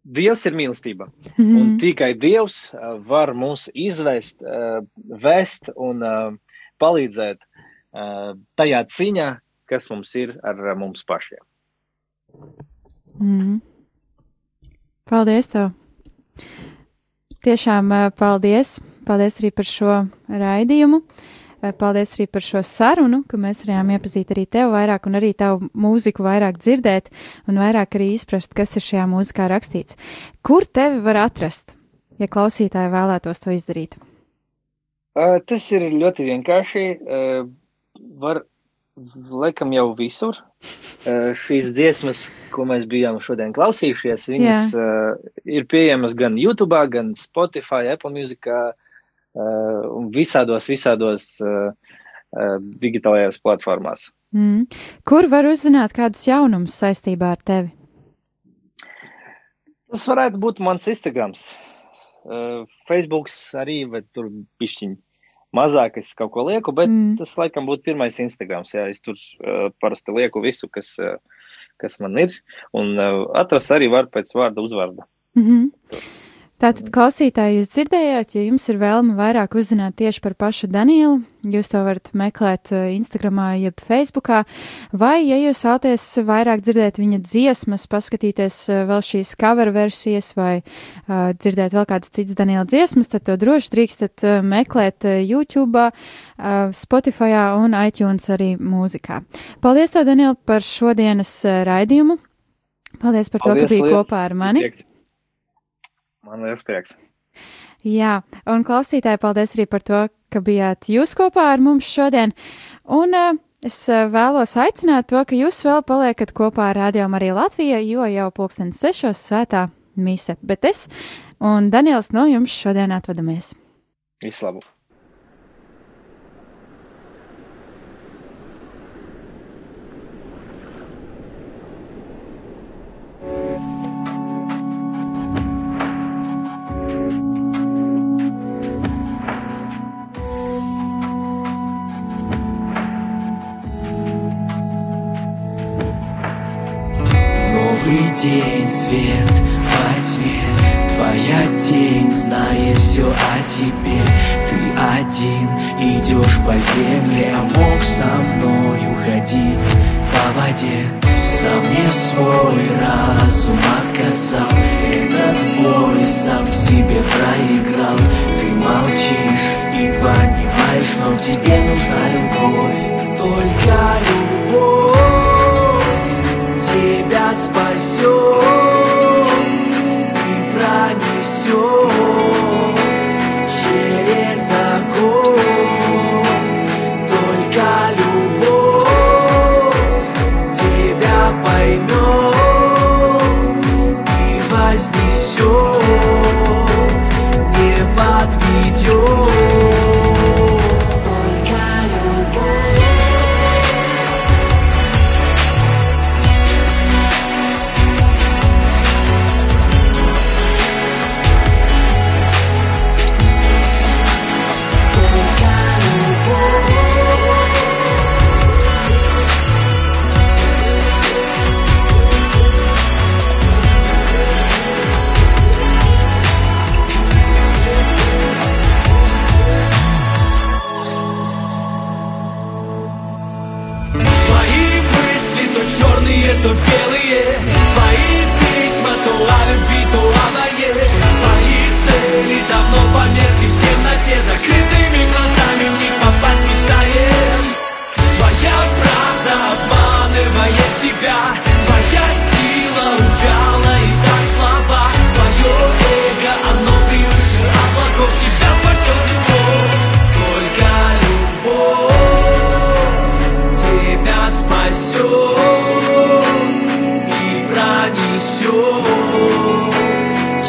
Dievs ir mīlestība. Mhm. Un tikai Dievs var mūs izvest, vest un palīdzēt tajā ciņā, kas mums ir ar mums pašiem. Mhm. Paldies tev! Tiešām paldies! Paldies arī par šo raidījumu! Paldies arī par šo sarunu, ka mēs varējām iepazīt arī tevi vairāk un arī tavu mūziku vairāk dzirdēt un vairāk arī izprast, kas ir šajā mūzikā rakstīts. Kur tevi var atrast, ja klausītāji vēlētos to izdarīt? Tas ir ļoti vienkārši. Var, laikam, jau visur. Uh, šīs dziesmas, ko mēs bijām šodien klausījušies, viņas uh, ir pieejamas gan YouTube, gan Spotify, Apple Music, uh, un visādos, visādos uh, uh, digitālajās platformās. Mm. Kur var uzzināt kādus jaunumus saistībā ar tevi? Tas varētu būt mans Instagrams. Uh, Facebooks arī, bet tur pišķiņ mazāk es kaut ko lieku, bet Mm. tas laikam būtu pirmais Instagrams. Jā, es tur uh, parasti lieku visu, kas, uh, kas man ir, un uh, atrast arī var pēc vārda uzvārda. Mm -hmm. Tātad, klausītāji, jūs dzirdējāt, ja jums ir vēlme vairāk uzzināt tieši par pašu Danielu, jūs to varat meklēt eh, Instagramā, jeb Facebookā, vai, ja jūs vēlaties vairāk dzirdēt viņa dziesmas, paskatīties eh, vēl šīs cover versijas vai uh, dzirdēt vēl kādas citas Daniela dziesmas, tad to droši drīkstat meklēt YouTube, uh, Spotify un iTunes arī mūzikā. Paldies tev, Daniela, par šodienas raidījumu. Paldies par to, Paldies, ka biji kopā ar mani. Prieks. Man liels prieks. Jā, un klausītāji, paldies arī par to, ka bijāt jūs kopā ar mums šodien. Un uh, es uh, vēlos aicināt to, ka jūs vēl paliekat kopā ar Radio Mariju Latviju, jo jau pulksten sešos svētā mise. Bet es un Daniels no jums šodien atvadamies. Visu день, свет во тьме Твоя тень знает все о тебе. Ты один идешь по земле А мог со мною ходить по воде. Сам не свой разум отказал. Этот бой сам себе проиграл. Ты молчишь и понимаешь, что в тебе нужна любовь. Только любовь тебя спасет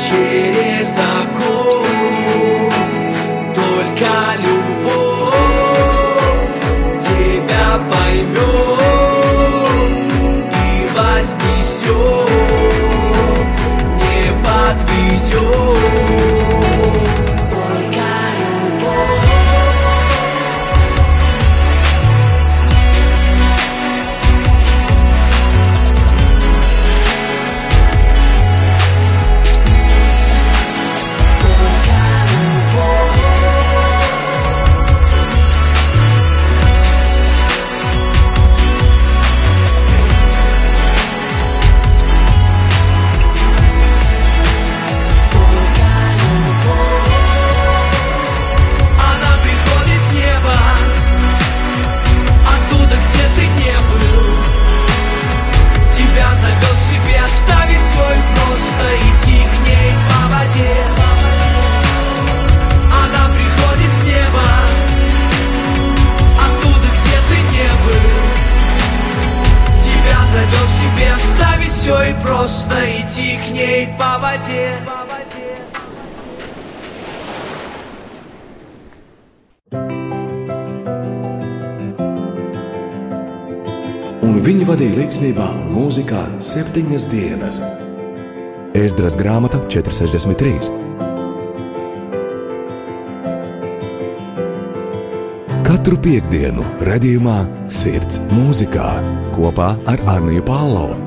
小さく 63. Katru piekdienu, redzējumā, sirds mūzikā kopā ar Arniju Pālau.